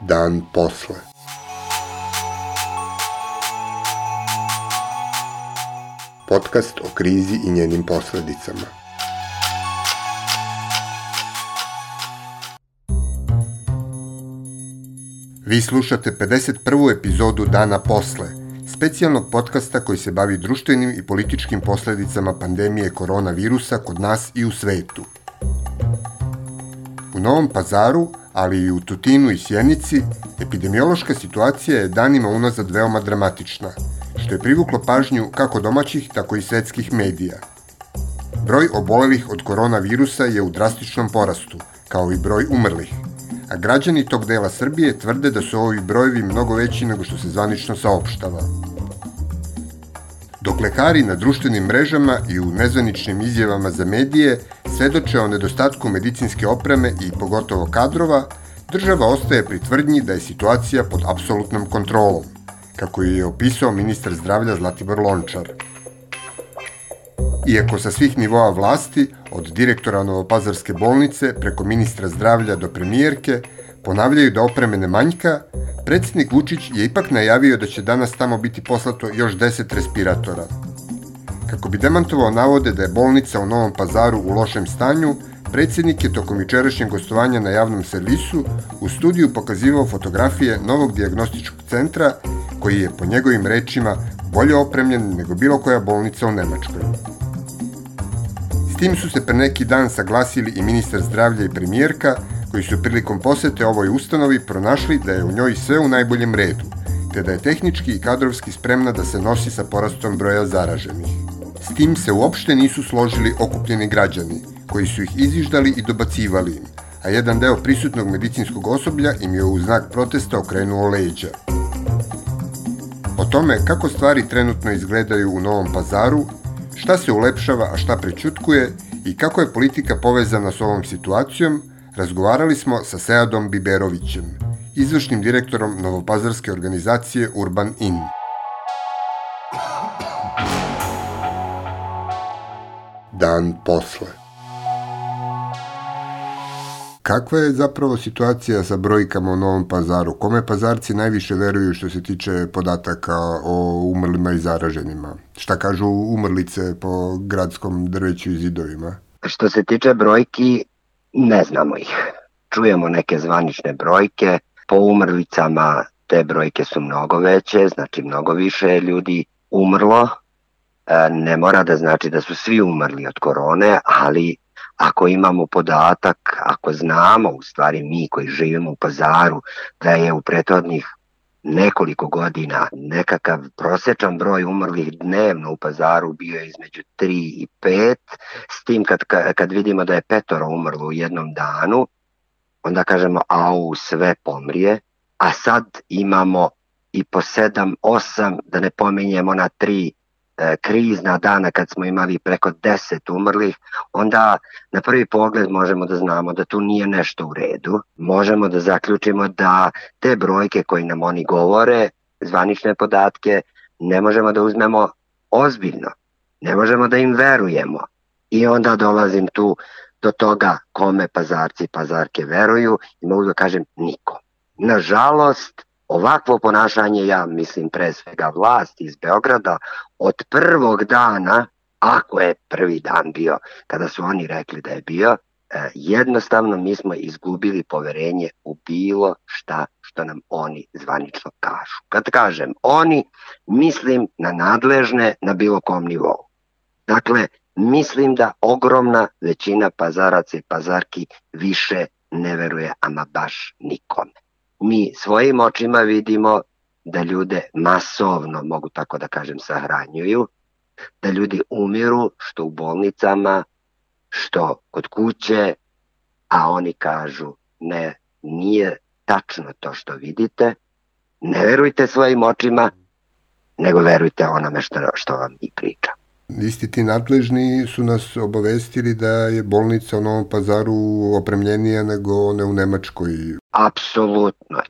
Dan posle. Podcast o krizi i njenim posledicama. Vi slušate 51. epizodu Dana posle, specijalnog podcasta koji se bavi društvenim i političkim posledicama pandemije koronavirusa kod nas i u svetu. U Novom pazaru, ali i u Tutinu i Sjenici, epidemiološka situacija je danima unazad veoma dramatična, što je privuklo pažnju kako domaćih, tako i svetskih medija. Broj obolelih od koronavirusa je u drastičnom porastu, kao i broj umrlih, a građani tog dela Srbije tvrde da su ovi brojevi mnogo veći nego što se zvanično saopštava. Dok lekari na društvenim mrežama i u nezvaničnim izjavama za medije svedoče o nedostatku medicinske opreme i pogotovo kadrova, država ostaje pri tvrdnji da je situacija pod apsolutnom kontrolom, kako je opisao ministar zdravlja Zlatibor Lončar. Iako sa svih nivoa vlasti, od direktora Novopazarske bolnice preko ministra zdravlja do premijerke, ponavljaju da opreme ne manjka, predsednik Vučić je ipak najavio da će danas tamo biti poslato još 10 respiratora. Kako bi demantovao navode da je bolnica u Novom pazaru u lošem stanju, predsednik je tokom jučerašnjeg gostovanja na javnom servisu u studiju pokazivao fotografije novog diagnostičkog centra koji je po njegovim rečima bolje opremljen nego bilo koja bolnica u Nemačkoj. S tim su se pre neki dan saglasili i ministar zdravlja i premijerka, koji su prilikom posete ovoj ustanovi pronašli da je u njoj sve u najboljem redu, te da je tehnički i kadrovski spremna da se nosi sa porastom broja zaraženih. S tim se uopšte nisu složili okupljeni građani, koji su ih iziždali i dobacivali im, a jedan deo prisutnog medicinskog osoblja im je u znak protesta okrenuo leđa. O tome kako stvari trenutno izgledaju u Novom pazaru, šta se ulepšava, a šta prećutkuje i kako je politika povezana s ovom situacijom, razgovarali smo sa Seadom Biberovićem, izvršnim direktorom novopazarske organizacije Urban Inn. Dan posle. Kakva je zapravo situacija sa brojkama u Novom pazaru? Kome pazarci najviše veruju što se tiče podataka o umrlima i zaraženima? Šta kažu umrlice po gradskom drveću i zidovima? Što se tiče brojki, ne znamo ih. Čujemo neke zvanične brojke, po umrlicama te brojke su mnogo veće, znači mnogo više ljudi umrlo. E, ne mora da znači da su svi umrli od korone, ali ako imamo podatak, ako znamo, u stvari mi koji živimo u pazaru, da je u prethodnih nekoliko godina nekakav prosečan broj umrlih dnevno u pazaru bio je između 3 i 5, s tim kad, kad vidimo da je petoro umrlo u jednom danu, onda kažemo au sve pomrije, a sad imamo i po 7, 8, da ne pominjemo na 3 e, krizna dana kad smo imali preko 10 umrlih, onda na prvi pogled možemo da znamo da tu nije nešto u redu. Možemo da zaključimo da te brojke koje nam oni govore, zvanične podatke, ne možemo da uzmemo ozbiljno. Ne možemo da im verujemo. I onda dolazim tu do toga kome pazarci i pazarke veruju i mogu da kažem nikom. Nažalost, ovakvo ponašanje, ja mislim pre svega vlast iz Beograda, od prvog dana, ako je prvi dan bio, kada su oni rekli da je bio, e, jednostavno mi smo izgubili poverenje u bilo šta što nam oni zvanično kažu. Kad kažem oni, mislim na nadležne na bilo kom nivou. Dakle, mislim da ogromna većina pazaraca i pazarki više ne veruje ama baš nikome mi svojim očima vidimo da ljude masovno, mogu tako da kažem, sahranjuju, da ljudi umiru što u bolnicama, što kod kuće, a oni kažu ne, nije tačno to što vidite, ne verujte svojim očima, nego verujte onome što, što vam i pričam. Isti ti nadležni su nas obavestili da je bolnica u Novom pazaru opremljenija nego one u Nemačkoj. Apsolutno.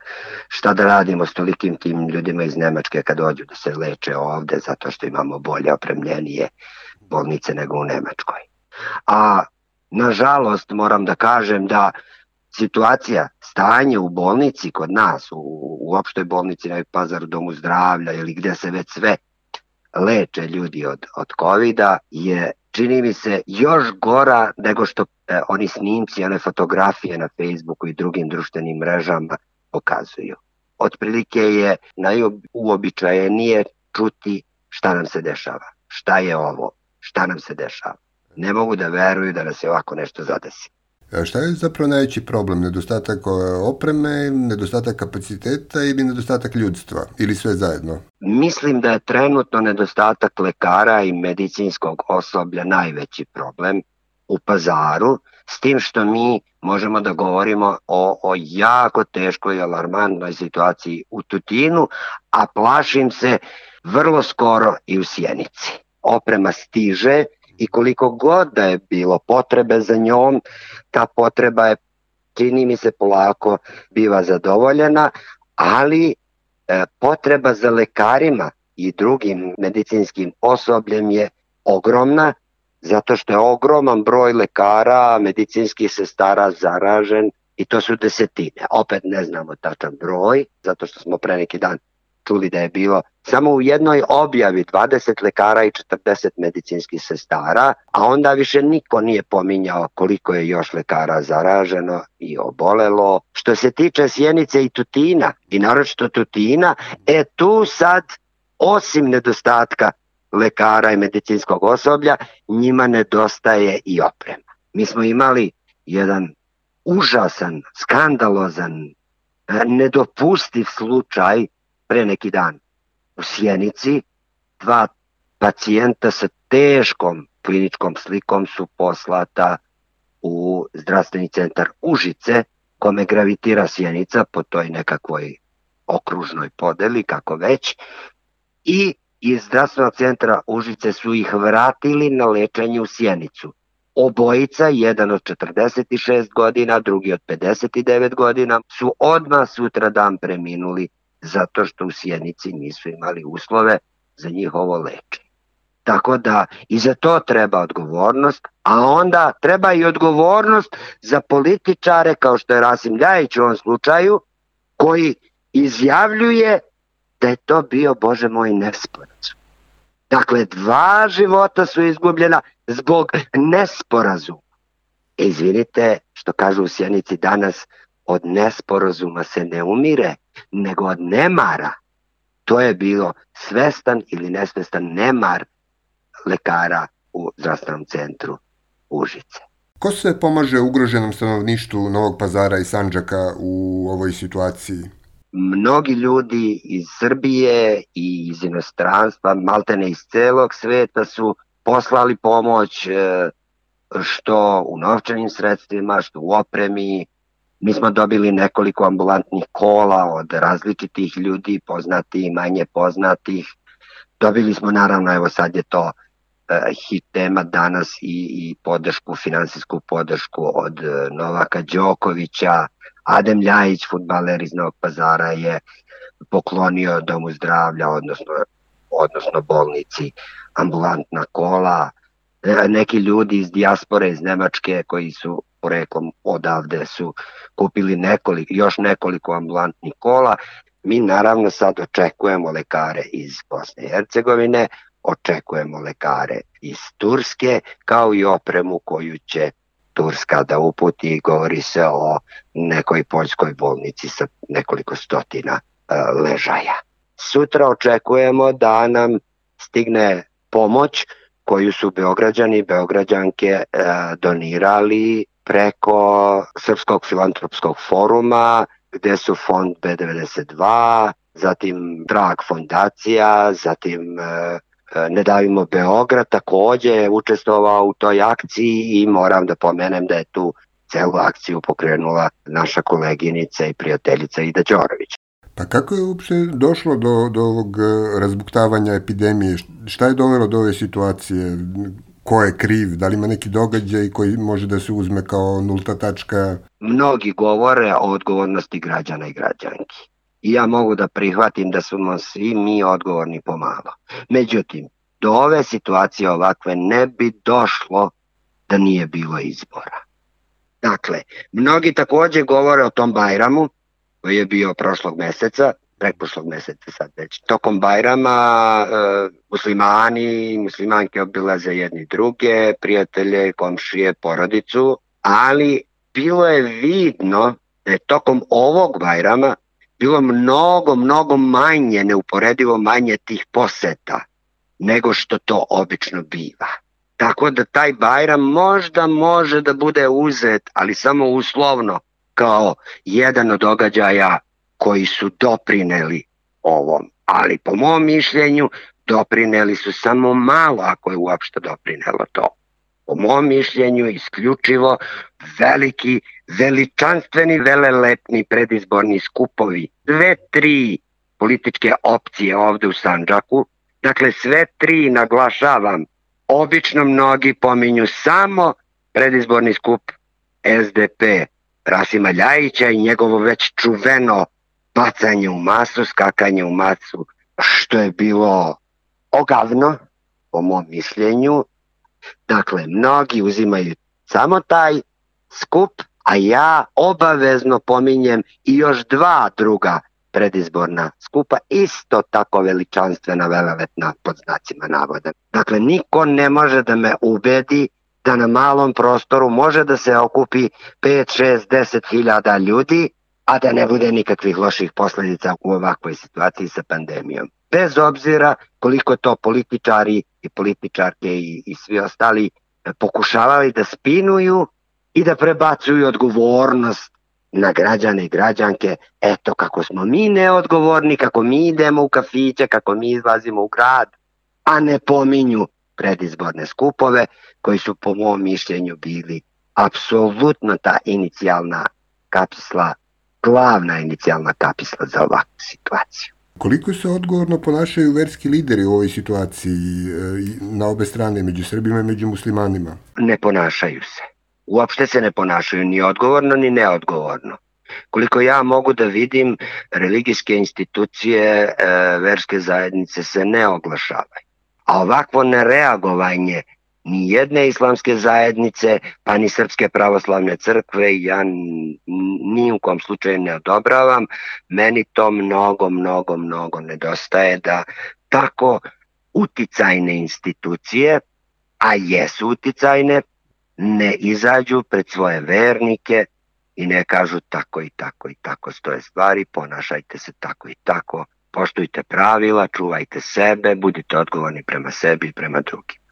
Šta da radimo s tolikim tim ljudima iz Nemačke kad dođu da se leče ovde zato što imamo bolje opremljenije bolnice nego u Nemačkoj. A nažalost moram da kažem da situacija, stanje u bolnici kod nas, u, u opštoj bolnici na Pazaru, domu zdravlja ili gde se već sve leče ljudi od, od covid je čini mi se još gora nego što e, oni snimci, one fotografije na Facebooku i drugim društvenim mrežama pokazuju. Otprilike je najuobičajenije čuti šta nam se dešava, šta je ovo, šta nam se dešava. Ne mogu da veruju da nas je ovako nešto zadesi. Šta je zapravo najveći problem? Nedostatak opreme, nedostatak kapaciteta ili nedostatak ljudstva? Ili sve zajedno? Mislim da je trenutno nedostatak lekara i medicinskog osoblja najveći problem u pazaru, s tim što mi možemo da govorimo o, o jako teškoj i alarmantnoj situaciji u Tutinu, a plašim se vrlo skoro i u Sjenici. Oprema stiže, i koliko god da je bilo potrebe za njom, ta potreba je, čini mi se, polako biva zadovoljena, ali e, potreba za lekarima i drugim medicinskim osobljem je ogromna, zato što je ogroman broj lekara, medicinskih sestara zaražen i to su desetine. Opet ne znamo tačan broj, zato što smo pre neki dan čuli da je bilo samo u jednoj objavi 20 lekara i 40 medicinskih sestara, a onda više niko nije pominjao koliko je još lekara zaraženo i obolelo. Što se tiče Sjenice i Tutina, i naročito Tutina, e tu sad, osim nedostatka lekara i medicinskog osoblja, njima nedostaje i oprema. Mi smo imali jedan užasan, skandalozan, nedopustiv slučaj pre neki dan u Sjenici dva pacijenta sa teškom kliničkom slikom su poslata u zdravstveni centar Užice, kome gravitira Sjenica po toj nekakvoj okružnoj podeli, kako već, i iz zdravstvenog centra Užice su ih vratili na lečenje u Sjenicu. Obojica, jedan od 46 godina, drugi od 59 godina, su odmah sutra dan preminuli zato što u Sjenici nisu imali uslove za njihovo lečenje. Tako da i za to treba odgovornost, a onda treba i odgovornost za političare kao što je Rasim Ljajić u ovom slučaju, koji izjavljuje da je to bio, Bože moj, nesporazum. Dakle, dva života su izgubljena zbog nesporazuma. Izvinite što kažu u Sjenici danas, od nesporazuma se ne umire, nego od nemara. To je bilo svestan ili nesvestan nemar lekara u zdravstvenom centru Užice. Ko se pomaže ugroženom stanovništvu Novog pazara i Sanđaka u ovoj situaciji? Mnogi ljudi iz Srbije i iz inostranstva, maltene iz celog sveta su poslali pomoć e, što u novčanim sredstvima, što u opremi, Mi smo dobili nekoliko ambulantnih kola od različitih ljudi, poznati i manje poznatih. Dobili smo naravno, evo sad je to uh, hit tema danas i, i podršku, finansijsku podršku od uh, Novaka Đokovića, Adem Ljajić, futbaler iz Novog pazara je poklonio domu zdravlja, odnosno, odnosno bolnici, ambulantna kola, e, neki ljudi iz dijaspore iz Nemačke koji su poreklom odavde su kupili nekoliko, još nekoliko ambulantnih kola. Mi naravno sad očekujemo lekare iz Bosne i Hercegovine, očekujemo lekare iz Turske, kao i opremu koju će Turska da uputi, govori se o nekoj poljskoj bolnici sa nekoliko stotina e, ležaja. Sutra očekujemo da nam stigne pomoć koju su Beograđani i Beograđanke e, donirali preko Srpskog filantropskog foruma, gde su fond B92, zatim Drag fondacija, zatim e, e, Ne davimo Beograd takođe učestvovao u toj akciji i moram da pomenem da je tu celu akciju pokrenula naša koleginica i prijateljica Ida Đorović. Pa kako je uopšte došlo do, do ovog e, razbuktavanja epidemije? Šta je dovelo do ove situacije? Ko je kriv, da li ima neki događaj koji može da se uzme kao nulta tačka? Mnogi govore o odgovornosti građana i građanki. I ja mogu da prihvatim da smo svi mi odgovorni pomalo. Međutim, do ove situacije ovakve ne bi došlo da nije bilo izbora. Dakle, mnogi takođe govore o tom Bajramu, koji je bio prošlog meseca, prekošlog meseca sad već. Tokom Bajrama e, muslimani i muslimanke obilaze jedni druge, prijatelje, komšije, porodicu, ali bilo je vidno da je tokom ovog Bajrama bilo mnogo, mnogo manje, neuporedivo manje tih poseta nego što to obično biva. Tako da taj Bajram možda može da bude uzet, ali samo uslovno, kao jedan od događaja koji su doprineli ovom. Ali po mom mišljenju doprineli su samo malo ako je uopšte doprinelo to. Po mom mišljenju isključivo veliki, veličanstveni, velelepni predizborni skupovi. Dve, tri političke opcije ovde u Sanđaku, dakle sve tri naglašavam, obično mnogi pominju samo predizborni skup SDP Rasima Ljajića i njegovo već čuveno bacanje u masu, skakanje u masu, što je bilo ogavno, po mom mišljenju. Dakle, mnogi uzimaju samo taj skup, a ja obavezno pominjem i još dva druga predizborna skupa, isto tako veličanstvena, velevetna pod znacima navoda. Dakle, niko ne može da me ubedi da na malom prostoru može da se okupi 5, 6, 10 hiljada ljudi a da ne bude nikakvih loših posledica u ovakvoj situaciji sa pandemijom. Bez obzira koliko to političari i političarke i, i svi ostali e, pokušavali da spinuju i da prebacuju odgovornost na građane i građanke, eto kako smo mi neodgovorni, kako mi idemo u kafiće, kako mi izlazimo u grad, a ne pominju predizborne skupove koji su po mom mišljenju bili apsolutno ta inicijalna kapsla glavna inicijalna kapisla za ovakvu situaciju. Koliko se odgovorno ponašaju verski lideri u ovoj situaciji e, na obe strane, među Srbima i među muslimanima? Ne ponašaju se. Uopšte se ne ponašaju ni odgovorno ni neodgovorno. Koliko ja mogu da vidim, religijske institucije, e, verske zajednice se ne oglašavaju. A ovakvo nereagovanje ni jedne islamske zajednice, pa ni Srpske pravoslavne crkve, ja ni u kom slučaju ne odobravam. Meni to mnogo, mnogo, mnogo nedostaje da tako uticajne institucije, a jesu uticajne, ne izađu pred svoje vernike i ne kažu tako i tako i tako stoje stvari, ponašajte se tako i tako, poštujte pravila, čuvajte sebe, budite odgovorni prema sebi i prema drugim.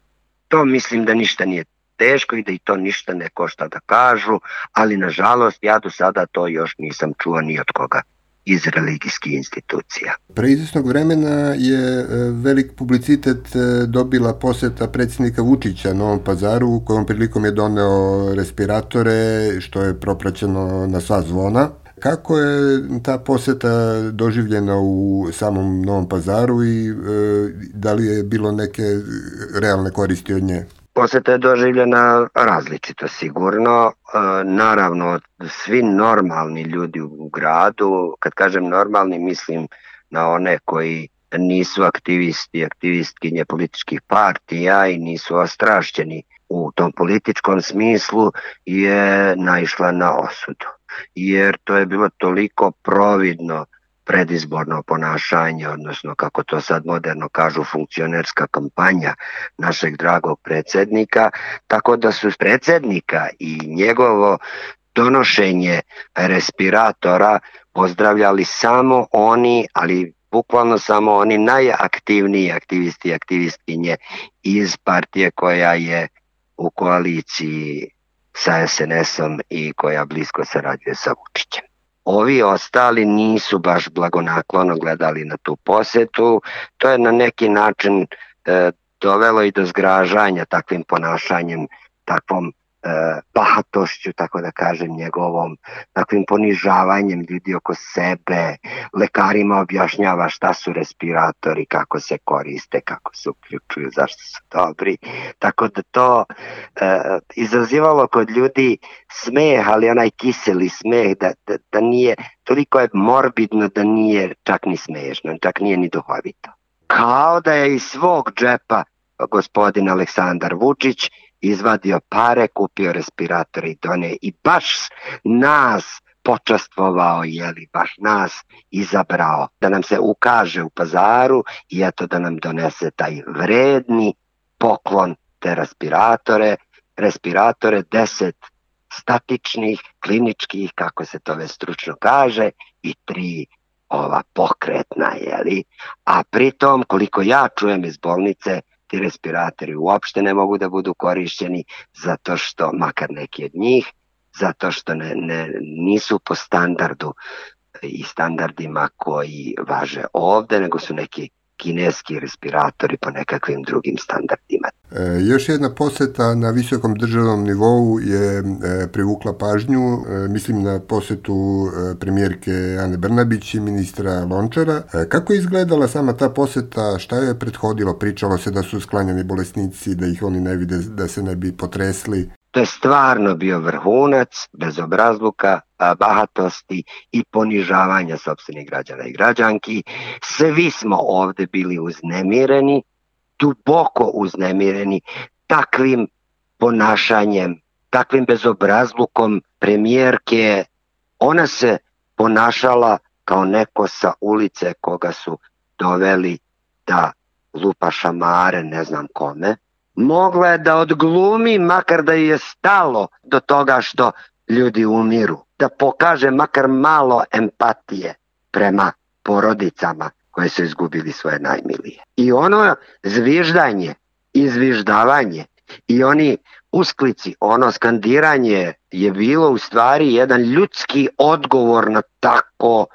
To mislim da ništa nije teško i da i to ništa ne košta da kažu, ali nažalost ja do sada to još nisam čuo ni od koga iz religijskih institucija. Pre izvesnog vremena je e, velik publicitet e, dobila poseta predsjednika Vučića Novom pazaru, kojom prilikom je doneo respiratore, što je propraćeno na sva zvona. Kako je ta poseta doživljena u samom Novom pazaru i e, da li je bilo neke realne koristi od nje? Poseta je doživljena različito sigurno. E, naravno, svi normalni ljudi u gradu, kad kažem normalni mislim na one koji nisu aktivisti, aktivistkinje političkih partija i nisu ostrašćeni u tom političkom smislu je naišla na osudu jer to je bilo toliko providno predizborno ponašanje, odnosno kako to sad moderno kažu funkcionerska kampanja našeg dragog predsednika, tako da su predsednika i njegovo donošenje respiratora pozdravljali samo oni, ali bukvalno samo oni najaktivniji aktivisti i aktivistkinje iz partije koja je u koaliciji sa SNS-om i koja blisko sarađuje sa Vučićem. Ovi ostali nisu baš blagonaklono gledali na tu posetu, to je na neki način e, dovelo i do zgražanja takvim ponašanjem, takvom bahatošću, e, tako da kažem, njegovom takvim ponižavanjem ljudi oko sebe, lekarima objašnjava šta su respiratori, kako se koriste, kako se uključuju, zašto su dobri. Tako da to e, izazivalo kod ljudi smeh, ali onaj kiseli smeh, da, da, da nije, toliko je morbidno da nije čak ni smešno, čak nije ni duhovito. Kao da je iz svog džepa gospodin Aleksandar Vučić izvadio pare, kupio respiratore i done i baš nas počastvovao, jeli, baš nas izabrao, da nam se ukaže u pazaru i eto da nam donese taj vredni poklon te respiratore, respiratore 10 statičnih, kliničkih, kako se to već stručno kaže, i tri ova pokretna, jeli? A pritom, koliko ja čujem iz bolnice, ti respiratori uopšte ne mogu da budu korišćeni zato što, makar neki od njih, zato što ne, ne, nisu po standardu i standardima koji važe ovde, nego su neki kineski respiratori po nekakvim drugim standardima. E, još jedna poseta na visokom državnom nivou je e, privukla pažnju, e, mislim na posetu e, premijerke Ane Brnabić i ministra Lončara. E, kako je izgledala sama ta poseta, šta je prethodilo? Pričalo se da su sklanjani bolesnici, da ih oni ne vide, da se ne bi potresli. To je stvarno bio vrhunac bezobrazluka, bahatosti i ponižavanja sobstvenih građana i građanki. Svi smo ovde bili uznemireni, duboko uznemireni takvim ponašanjem, takvim bezobrazlukom premijerke. Ona se ponašala kao neko sa ulice koga su doveli da lupa šamare, ne znam kome, mogla je da odglumi makar da je stalo do toga što ljudi umiru, da pokaže makar malo empatije prema porodicama koje su izgubili svoje najmilije. I ono zviždanje, izviždavanje i oni usklici, ono skandiranje je bilo u stvari jedan ljudski odgovor na tako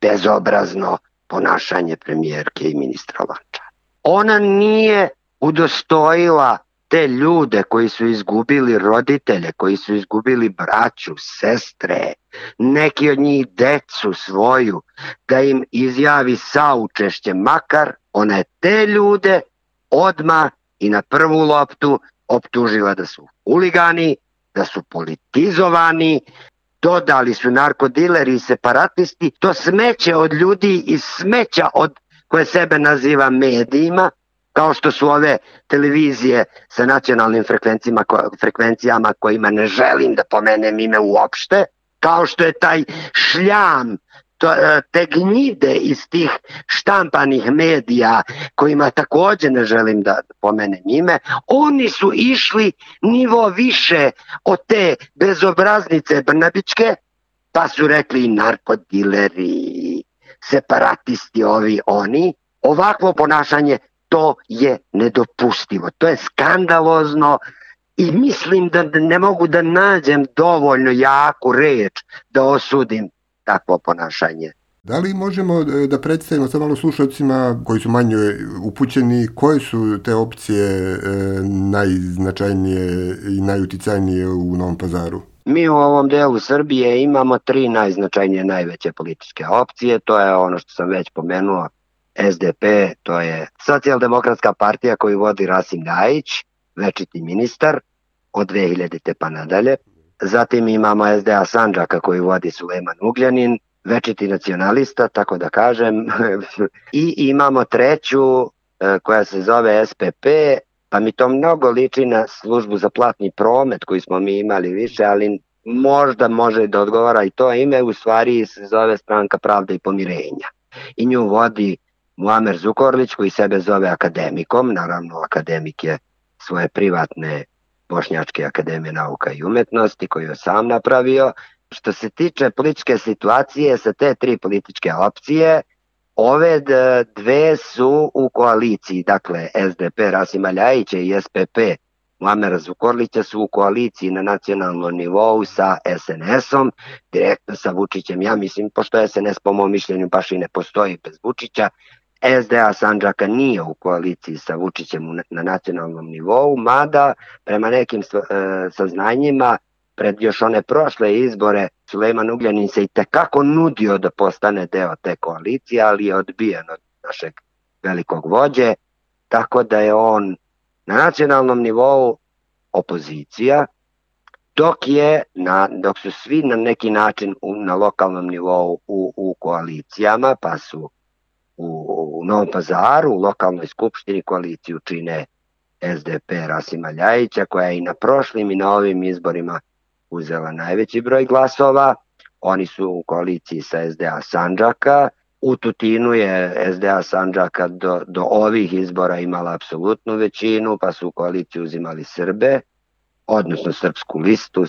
bezobrazno ponašanje premijerke i ministra Lanča. Ona nije udostojila te ljude koji su izgubili roditelje, koji su izgubili braću, sestre, neki od njih decu svoju, da im izjavi saučešće, makar ona je te ljude odma i na prvu loptu optužila da su huligani, da su politizovani, dodali su narkodileri i separatisti, to smeće od ljudi i smeća od koje sebe naziva medijima, kao što su ove televizije sa nacionalnim frekvencijama, frekvencijama kojima ne želim da pomenem ime uopšte, kao što je taj šljam, to, e, te gnjide iz tih štampanih medija kojima takođe ne želim da pomenem ime, oni su išli nivo više od te bezobraznice Brnabićke, pa su rekli narkodileri, separatisti ovi oni, ovakvo ponašanje to je nedopustivo, to je skandalozno i mislim da ne mogu da nađem dovoljno jaku reč da osudim takvo ponašanje. Da li možemo e, da predstavimo sa malo slušalcima koji su manje upućeni koje su te opcije e, najznačajnije i najuticajnije u Novom pazaru? Mi u ovom delu Srbije imamo tri najznačajnije najveće političke opcije, to je ono što sam već pomenuo, SDP, to je socijaldemokratska partija koju vodi Rasim Ljajić, večiti ministar od 2000. pa nadalje. Zatim imamo SDA Sanđaka koju vodi Sulejman Ugljanin, večiti nacionalista, tako da kažem. I imamo treću e, koja se zove SPP, pa mi to mnogo liči na službu za platni promet koji smo mi imali više, ali možda može da odgovara i to ime, u stvari se zove stranka pravda i pomirenja. I nju vodi Muamer Zukorlić koji sebe zove akademikom, naravno akademik je svoje privatne Bošnjačke akademije nauka i umetnosti koju je sam napravio. Što se tiče političke situacije sa te tri političke opcije, ove dve su u koaliciji, dakle SDP Rasima Ljajića i SPP Muamera Zukorlića su u koaliciji na nacionalnom nivou sa SNS-om, direktno sa Vučićem. Ja mislim, pošto SNS po mom mišljenju baš i ne postoji bez Vučića, SDA Sandžaka nije u koaliciji sa Vučićem na nacionalnom nivou, mada prema nekim e, saznanjima pred još one prošle izbore Sulejman Ugljanin se i tekako nudio da postane deo te koalicije, ali je odbijen od našeg velikog vođe, tako da je on na nacionalnom nivou opozicija, dok je na, dok su svi na neki način u, na lokalnom nivou u, u koalicijama, pa su u, Novom pazaru, u lokalnoj skupštini koaliciju čine SDP Rasima Ljajića, koja je i na prošlim i na ovim izborima uzela najveći broj glasova. Oni su u koaliciji sa SDA Sanđaka. U Tutinu je SDA Sanđaka do, do ovih izbora imala apsolutnu većinu, pa su u koaliciju uzimali Srbe, odnosno srpsku listu,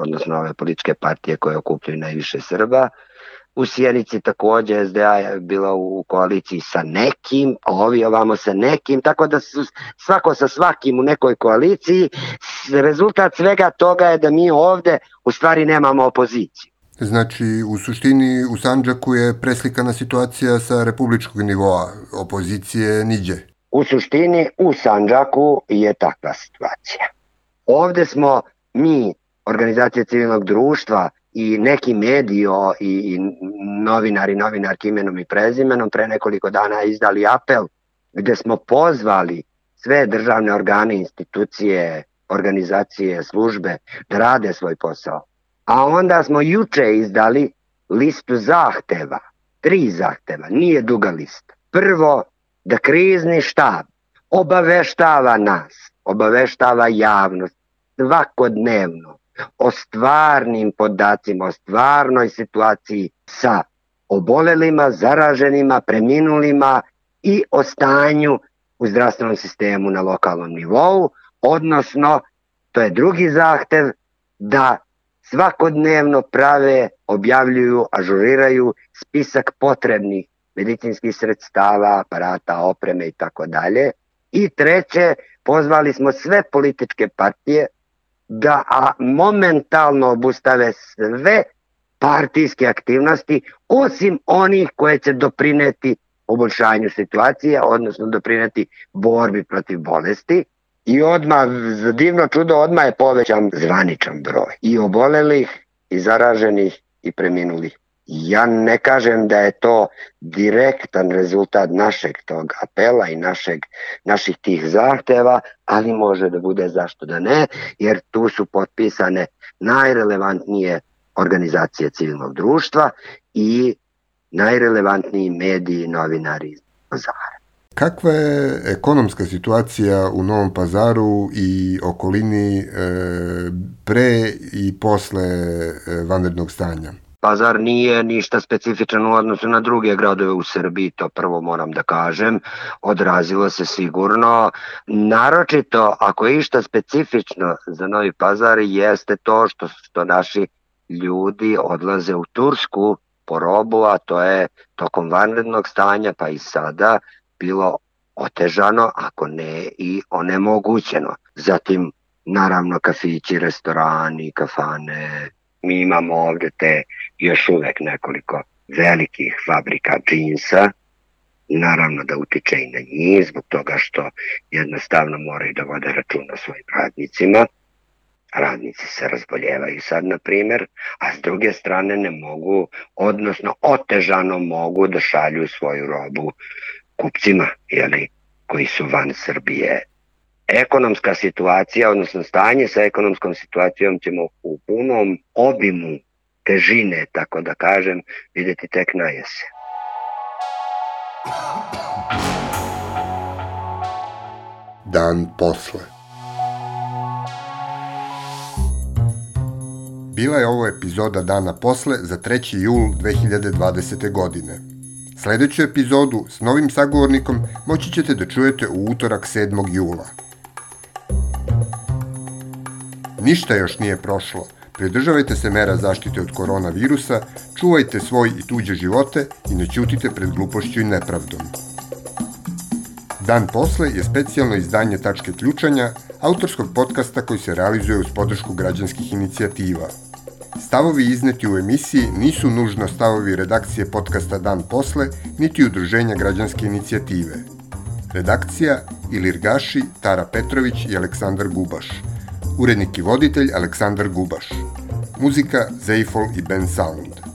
odnosno ove političke partije koje okupljaju najviše Srba. U Sjenici takođe SDA je bila u koaliciji sa nekim, ovi ovamo sa nekim, tako da su svako sa svakim u nekoj koaliciji. Rezultat svega toga je da mi ovde u stvari nemamo opoziciju. Znači, u suštini u Sanđaku je preslikana situacija sa republičkog nivoa, opozicije niđe. U suštini u Sanđaku je takva situacija. Ovde smo mi, organizacije civilnog društva, i neki medio i, i novinari, novinarki imenom i prezimenom pre nekoliko dana izdali apel gde smo pozvali sve državne organe, institucije, organizacije, službe da rade svoj posao. A onda smo juče izdali listu zahteva, tri zahteva, nije duga lista. Prvo, da krizni štab obaveštava nas, obaveštava javnost svakodnevno o stvarnim podacima, o stvarnoj situaciji sa obolelima, zaraženima, preminulima i o stanju u zdravstvenom sistemu na lokalnom nivou, odnosno, to je drugi zahtev, da svakodnevno prave, objavljuju, ažuriraju spisak potrebnih medicinskih sredstava, aparata, opreme i tako dalje. I treće, pozvali smo sve političke partije da momentalno obustave sve partijske aktivnosti, osim onih koje će doprineti poboljšanju situacije, odnosno doprineti borbi protiv bolesti. I odmah, za divno čudo, odmah je povećan zvaničan broj i obolelih, i zaraženih, i preminulih. Ja ne kažem da je to direktan rezultat našeg tog apela i našeg, naših tih zahteva, ali može da bude zašto da ne, jer tu su potpisane najrelevantnije organizacije civilnog društva i najrelevantniji mediji, novinari iz Pazara. Kakva je ekonomska situacija u Novom pazaru i okolini e, pre i posle e, vanrednog stanja? Pazar nije ništa specifičan u odnosu na druge gradove u Srbiji, to prvo moram da kažem. Odrazilo se sigurno. Naročito, ako je išta specifično za Novi Pazar, jeste to što, što naši ljudi odlaze u Tursku po robu, a to je tokom vanrednog stanja, pa i sada, bilo otežano, ako ne i onemogućeno. Zatim, naravno, kafići, restorani, kafane, mi imamo ovde te još uvek nekoliko velikih fabrika džinsa, naravno da utiče i na njih zbog toga što jednostavno moraju da vode računa svojim radnicima. Radnici se razboljevaju sad, na primer, a s druge strane ne mogu, odnosno otežano mogu da šalju svoju robu kupcima, jeli, koji su van Srbije ekonomska situacija, odnosno stanje sa ekonomskom situacijom ćemo u punom obimu težine, tako da kažem, videti tek na jesen. Dan posle. Bila je ovo epizoda Dana posle za 3. jul 2020. godine. Sledeću epizodu s novim sagovornikom moći ćete da čujete u utorak 7. jula. Ništa još nije prošlo. Pridržavajte se mera zaštite od koronavirusa, čuvajte svoj i tuđe živote i ne ćutite pred glupošću i nepravdom. Dan posle je specijalno izdanje Tačke ključanja, autorskog podcasta koji se realizuje uz podršku građanskih inicijativa. Stavovi izneti u emisiji nisu nužno stavovi redakcije podcasta Dan posle, niti udruženja građanske inicijative. Redakcija Ilirgaši, Tara Petrović i Aleksandar Gubaš – Urednik i voditelj Aleksandar Gubaš. Muzika Zeifol i Ben Sound.